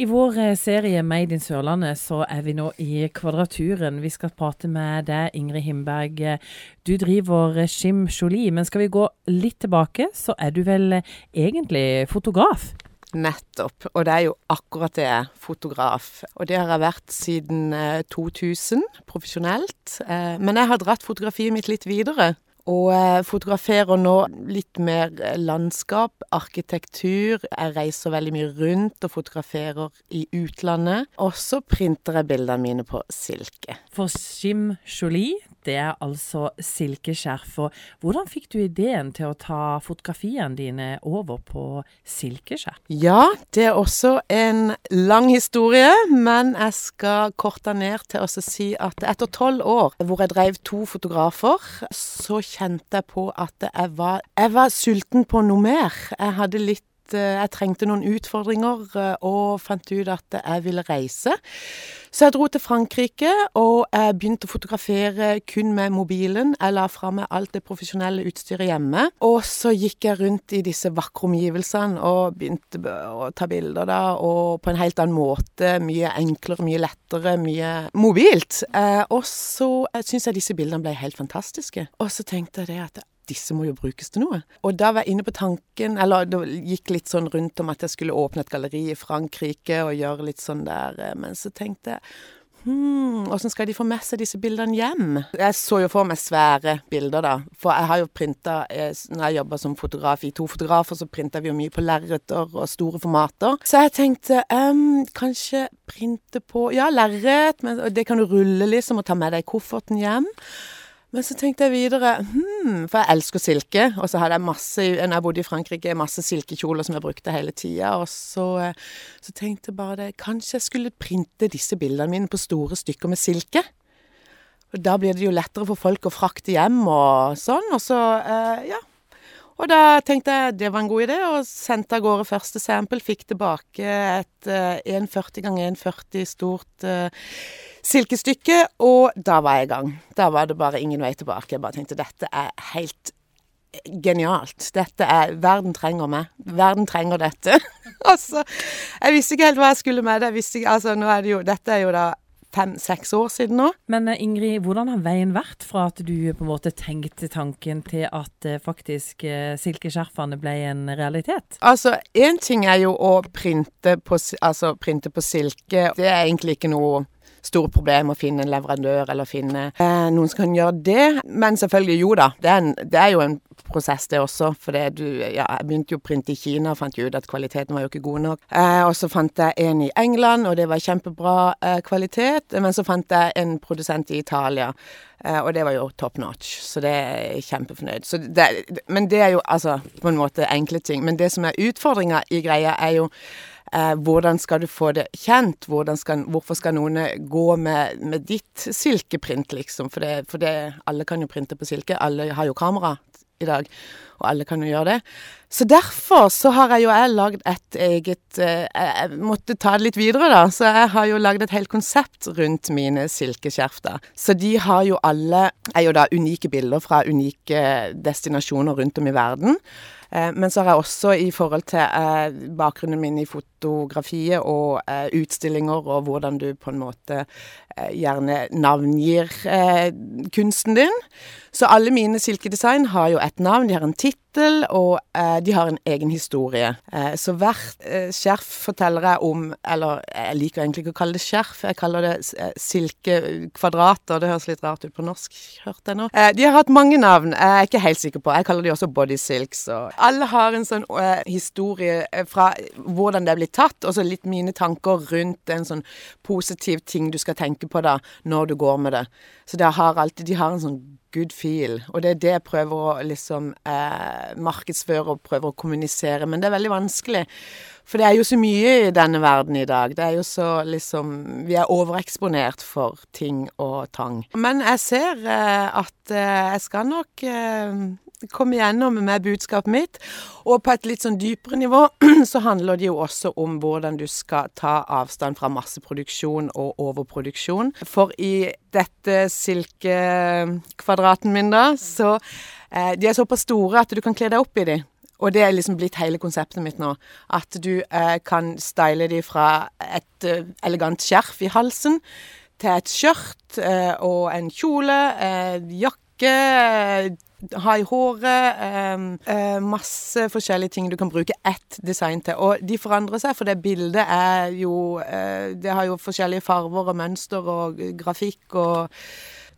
I vår eh, serie Made in Sørlandet så er vi nå i Kvadraturen. Vi skal prate med deg, Ingrid Himberg. Du driver Shim Jolie, men skal vi gå litt tilbake, så er du vel eh, egentlig fotograf? Nettopp. Og det er jo akkurat det. Fotograf. Og det har jeg vært siden 2000, eh, profesjonelt. Men jeg har dratt fotografiet mitt litt videre. Og jeg fotograferer nå litt mer landskap, arkitektur. Jeg reiser veldig mye rundt og fotograferer i utlandet. Og så printer jeg bildene mine på silke. For Jim Jolie, det er altså silkeskjerf. Og hvordan fikk du ideen til å ta fotografiene dine over på silkeskjerf? Ja, det er også en lang historie, men jeg skal korte ned til å si at etter tolv år hvor jeg drev to fotografer, så kjente jeg på at jeg var, jeg var sulten på noe mer. Jeg hadde litt jeg trengte noen utfordringer, eh, og fant ut at jeg ville reise. Så jeg dro til Frankrike, og jeg begynte å fotografere kun med mobilen. Jeg la fra meg alt det profesjonelle utstyret hjemme. Og så gikk jeg rundt i disse vakre omgivelsene og begynte å ta bilder, da, og på en helt annen måte. Mye enklere, mye lettere, mye mobilt. Eh, og så syns jeg disse bildene ble helt fantastiske. Og så tenkte jeg det at disse må jo brukes til noe. Og da var jeg inne på tanken, eller det gikk litt sånn rundt om at jeg skulle åpne et galleri i Frankrike og gjøre litt sånn der, eh, men så tenkte jeg Hm, åssen skal de få med seg disse bildene hjem? Jeg så jo for meg svære bilder, da. For jeg har jo printa eh, Når jeg jobba som fotograf i to fotografer, så printa vi jo mye på lerreter og store formater. Så jeg tenkte um, kanskje printe på Ja, lerret, men det kan du rulle, liksom, og ta med deg kofferten hjem. Men så tenkte jeg videre hmm, For jeg elsker silke. Og så hadde jeg masse Når jeg bodde i Frankrike, masse silkekjoler som jeg brukte hele tida. Og så, eh, så, tenkte jeg bare det Kanskje jeg skulle printe disse bildene mine på store stykker med silke? Og da blir det jo lettere for folk å frakte hjem og sånn. Og så, eh, ja. Og da tenkte jeg det var en god idé, og sendte av gårde første sample. Fikk tilbake et eh, 1,40 ganger 1,40 stort uh, silkestykke, og da var jeg i gang. Da var det bare ingen vei tilbake. Jeg bare tenkte dette er helt genialt. Dette er Verden trenger meg. Verden trenger dette. altså, jeg visste ikke helt hva jeg skulle med det. Jeg visste ikke, altså, nå er det jo, dette er jo da fem-seks år siden nå. Men eh, Ingrid, hvordan har veien vært fra at du på en måte tenkte tanken til at uh, faktisk silkeskjerfene ble en realitet? Altså, én ting er jo å printe på, altså, printe på silke. Det er egentlig ikke noe store problemer å finne en leverandør eller finne eh, noen som kan gjøre det. Men selvfølgelig, jo da. Det er, en, det er jo en prosess, det også. For det du Ja, jeg begynte jo å printe i Kina og fant jo ut at kvaliteten var jo ikke god nok. Eh, og så fant jeg en i England, og det var kjempebra eh, kvalitet. Men så fant jeg en produsent i Italia. Uh, og det var jo top notch, så det er jeg kjempefornøyd. Det, men det er jo altså på en måte enkle ting. Men det som er utfordringa i greia, er jo Eh, hvordan skal du få det kjent? Skal, hvorfor skal noen gå med, med ditt silkeprint, liksom? For, det, for det, alle kan jo printe på silke. Alle har jo kamera i dag, og alle kan jo gjøre det. Så derfor så har jeg jo jeg lagd et eget eh, Jeg måtte ta det litt videre, da. Så jeg har jo lagd et helt konsept rundt mine silkeskjerf. Så de har jo alle Er jo da unike bilder fra unike destinasjoner rundt om i verden. Eh, men så har jeg også i forhold til eh, bakgrunnen min i fotografiet og utstillinger, og hvordan du på en måte gjerne navngir kunsten din. Så alle mine silkedesign har jo et navn, de har en 結 tittel, og eh, de har en egen historie. Eh, så hvert eh, skjerf forteller jeg om Eller jeg liker egentlig ikke å kalle det skjerf, jeg kaller det eh, silkekvadrater. Det høres litt rart ut på norsk, hørte jeg nå. Eh, de har hatt mange navn, jeg er ikke helt sikker på. Jeg kaller de også body silks. Og alle har en sånn eh, historie fra hvordan det blitt tatt, og så litt mine tanker rundt en sånn positiv ting du skal tenke på da, når du går med det. Så de har alltid De har en sånn good feel. Og det er det jeg prøver å liksom eh, markedsføre og prøver å kommunisere. Men det er veldig vanskelig. For det er jo så mye i denne verden i dag. Det er jo så liksom Vi er overeksponert for ting og tang. Men jeg ser eh, at eh, jeg skal nok eh, komme igjennom med budskapet mitt. Og på et litt sånn dypere nivå så handler det jo også om hvordan du skal ta avstand fra masseproduksjon og overproduksjon. For i dette silkekvadraten min, da, så eh, De er såpass store at du kan kle deg opp i de. Og det er liksom blitt hele konseptet mitt nå. At du eh, kan style de fra et eh, elegant skjerf i halsen til et skjørt eh, og en kjole, eh, jakke, eh, ha i håret. Eh, masse forskjellige ting du kan bruke ett design til. Og de forandrer seg, for det bildet er jo Det har jo forskjellige farver og mønster og grafikk og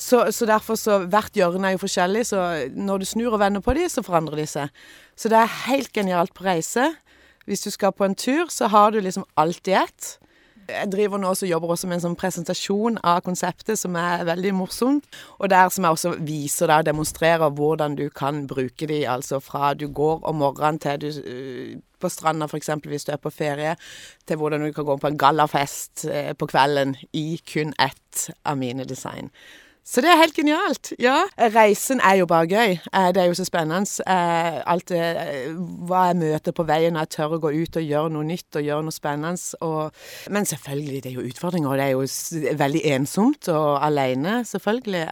så, så, derfor så Hvert hjørne er jo forskjellig, så når du snur og vender på de, så forandrer de seg. Så det er helt genialt på reise. Hvis du skal på en tur, så har du liksom alt i ett. Jeg driver nå også jobber også med en sånn presentasjon av konseptet som er veldig morsomt. Og der som jeg også viser og demonstrerer hvordan du kan bruke de, altså fra du går om morgenen til du uh, på stranda f.eks. hvis du er på ferie, til hvordan du kan gå på en gallafest uh, på kvelden i kun ett av mine design. Så det er helt genialt. Ja. Reisen er jo bare gøy. Eh, det er jo så spennende. Eh, alt det eh, Hva jeg møter på veien når jeg tør å gå ut og gjøre noe nytt og gjøre noe spennende. Og, men selvfølgelig, det er jo utfordringer, og det er jo veldig ensomt og alene, selvfølgelig.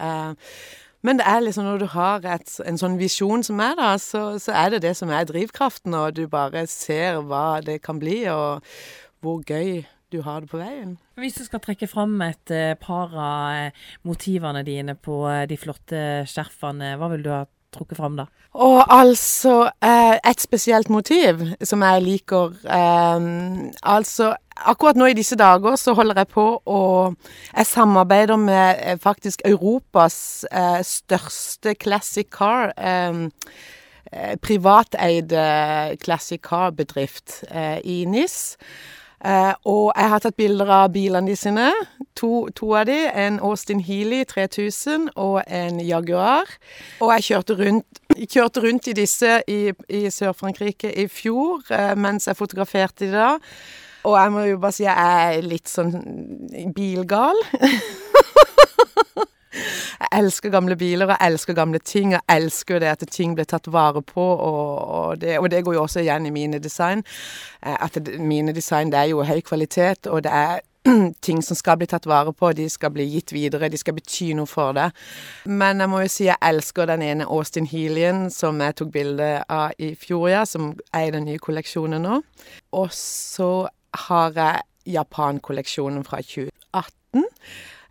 Men det er liksom når du har et, en sånn visjon som er da, så, så er det det som er drivkraften, og du bare ser hva det kan bli, og hvor gøy du har det på veien. Hvis du skal trekke fram et uh, par av uh, motivene dine på uh, de flotte skjerfene, hva vil du ha trukket fram da? Og altså Et spesielt motiv som jeg liker Altså Akkurat nå i disse dager så holder jeg på å Jeg samarbeider med faktisk Europas største classic car. privateide classic car-bedrift i NIS. Uh, og jeg har tatt bilder av bilene de sine. To, to, av de. En Austin Healy 3000 og en Jaguar. Og jeg kjørte rundt, kjørte rundt i disse i, i Sør-Frankrike i fjor uh, mens jeg fotograferte de da. Og jeg må jo bare si jeg er litt sånn bilgal. Elsker gamle biler, jeg elsker gamle ting. Jeg elsker det at ting blir tatt vare på, og, og, det, og det, går jo også igjen i mine design. Eh, at mine design det er jo høy kvalitet, og det er ting som skal bli tatt vare på, de skal bli gitt videre, de skal bety noe for det. Men jeg må jo si jeg elsker den ene Austin Healien som jeg tok bilde av i fjor, ja, som er i den nye kolleksjonen nå. Og så har jeg Japan-kolleksjonen fra 2018.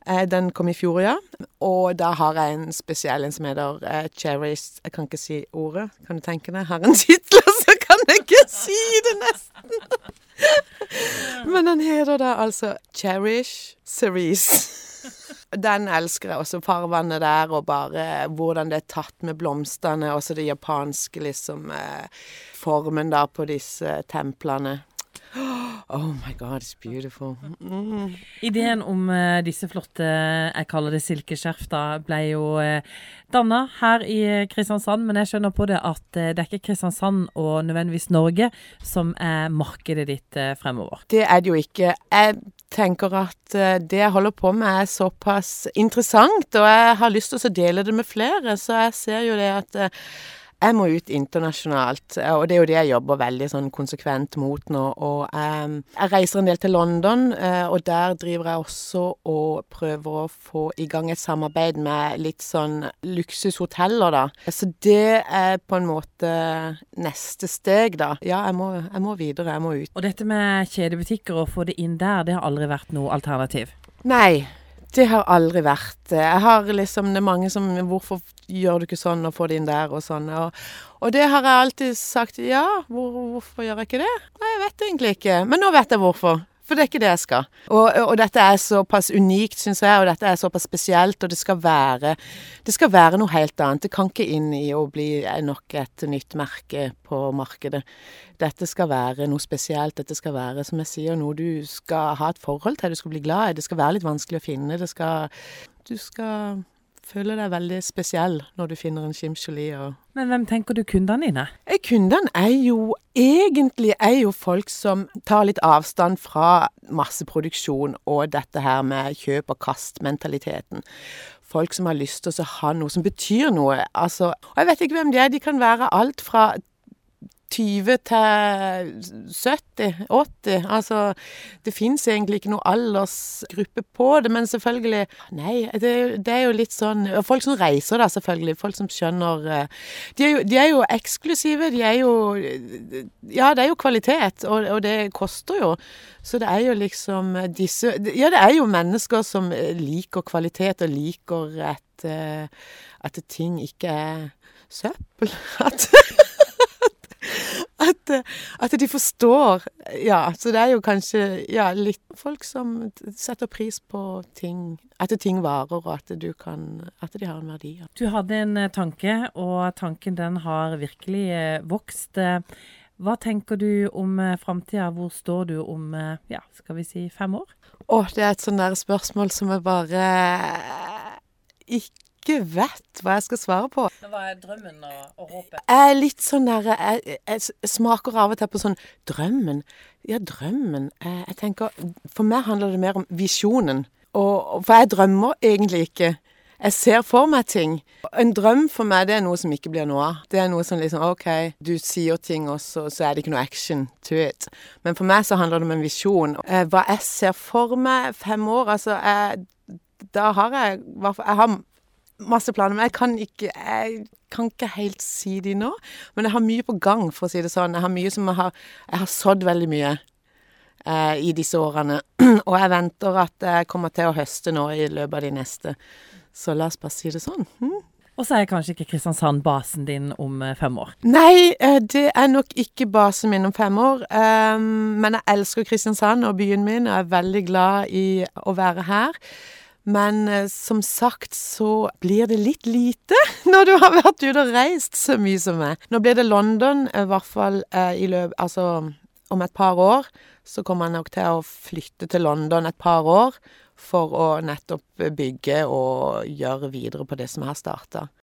Eh, den kom i fjor, ja. Og da har jeg en spesiell en som heter uh, Cherries Jeg kan ikke si ordet. Kan du tenke deg? Har en tittel, så kan jeg ikke si det, nesten! Men den heter da altså Cherish Cerise. Den elsker jeg. Også farvannet der, og bare hvordan det er tatt med blomstene. Også det japanske, liksom, eh, formen da på disse templene. Oh my God, it's beautiful. Mm. Ideen om uh, disse flotte, jeg kaller det silkeskjerf, da, ble jo uh, danna her i Kristiansand. Men jeg skjønner på det at uh, det er ikke Kristiansand og nødvendigvis Norge som er markedet ditt uh, fremover. Det er det jo ikke. Jeg tenker at det jeg holder på med er såpass interessant, og jeg har lyst til å dele det med flere. Så jeg ser jo det at jeg må ut internasjonalt, og det er jo det jeg jobber veldig sånn konsekvent mot nå. Og um, jeg reiser en del til London, uh, og der driver jeg også og prøver å få i gang et samarbeid med litt sånn luksushoteller, da. Så det er på en måte neste steg, da. Ja, jeg må, jeg må videre, jeg må ut. Og dette med kjedebutikker, og få det inn der, det har aldri vært noe alternativ? Nei. Det har aldri vært det. Jeg har liksom Det er mange som Hvorfor gjør du ikke sånn og får det inn der og sånn? Og, og det har jeg alltid sagt. Ja, hvor, hvorfor gjør jeg ikke det? Nei, jeg vet egentlig ikke. Men nå vet jeg hvorfor. For det er ikke det jeg skal. Og, og dette er såpass unikt, syns jeg, og dette er såpass spesielt, og det skal være Det skal være noe helt annet. Det kan ikke inn i å bli nok et nytt merke på markedet. Dette skal være noe spesielt. Dette skal være, som jeg sier, noe du skal ha et forhold til, du skal bli glad i. Det skal være litt vanskelig å finne. Det skal Du skal føler deg veldig spesiell når du finner en Chimcholi. Men hvem tenker du kundene dine? Kundene er jo egentlig er jo folk som tar litt avstand fra masseproduksjon og dette her med kjøp og kast-mentaliteten. Folk som har lyst til å ha noe som betyr noe. Altså, og jeg vet ikke hvem de er. De kan være alt fra 20 til 70-80. Altså, det fins egentlig ikke noe aldersgruppe på det, men selvfølgelig Nei, det, det, er jo litt sånn Folk som reiser, da, selvfølgelig. Folk som skjønner eh, De er jo, de er jo eksklusive. De er jo Ja, det er jo kvalitet, og, og, det koster jo. Så det er jo liksom disse Ja, det er jo mennesker som liker kvalitet og liker at, eh, at ting ikke er søppel. At at, at, de forstår Ja, så det er jo kanskje ja, litt folk som setter pris på ting. At ting varer, og at, du kan, at de har en verdi. Ja. Du hadde en eh, tanke, og tanken den har virkelig eh, vokst. Hva tenker du om eh, framtida? Hvor står du om ja, skal vi si fem år? Å, det er et sånt der spørsmål som jeg bare ikke ikke vet hva jeg skal svare på. Hva er drømmen og, og håpet? Jeg er litt sånn der jeg, jeg, smaker av og til på sånn Drømmen? Ja, drømmen jeg, jeg tenker For meg handler det mer om visjonen. Og, for jeg drømmer egentlig ikke. Jeg ser for meg ting. En drøm for meg, det er noe som ikke blir noe av. Det er noe som liksom OK, du sier ting, og så, så er det ikke noe action to it. Men for meg så handler det om en visjon. Eh, hva jeg ser for meg fem år, altså jeg, Da har jeg Jeg har masse planer, men jeg kan ikke Jeg kan ikke helt si de nå. Men jeg har mye på gang, for å si det sånn. Jeg har mye som jeg har Jeg har sådd veldig mye eh, i disse årene. Og jeg venter at jeg kommer til å høste nå i løpet av de neste. Så la oss bare si det sånn. Hm? Og så er kanskje ikke Kristiansand basen din om eh, fem år? Nei, eh, det er nok ikke basen min om fem år. Um, men jeg elsker Kristiansand og byen min, og er veldig glad i å være her. Men eh, som sagt så blir det litt lite når du har vært ute og reist så mye som meg. Nå blir det London, i hvert fall eh, i løpet Altså om et par år så kommer jeg nok til å flytte til London et par år for å nettopp bygge og gjøre videre på det som jeg har starta.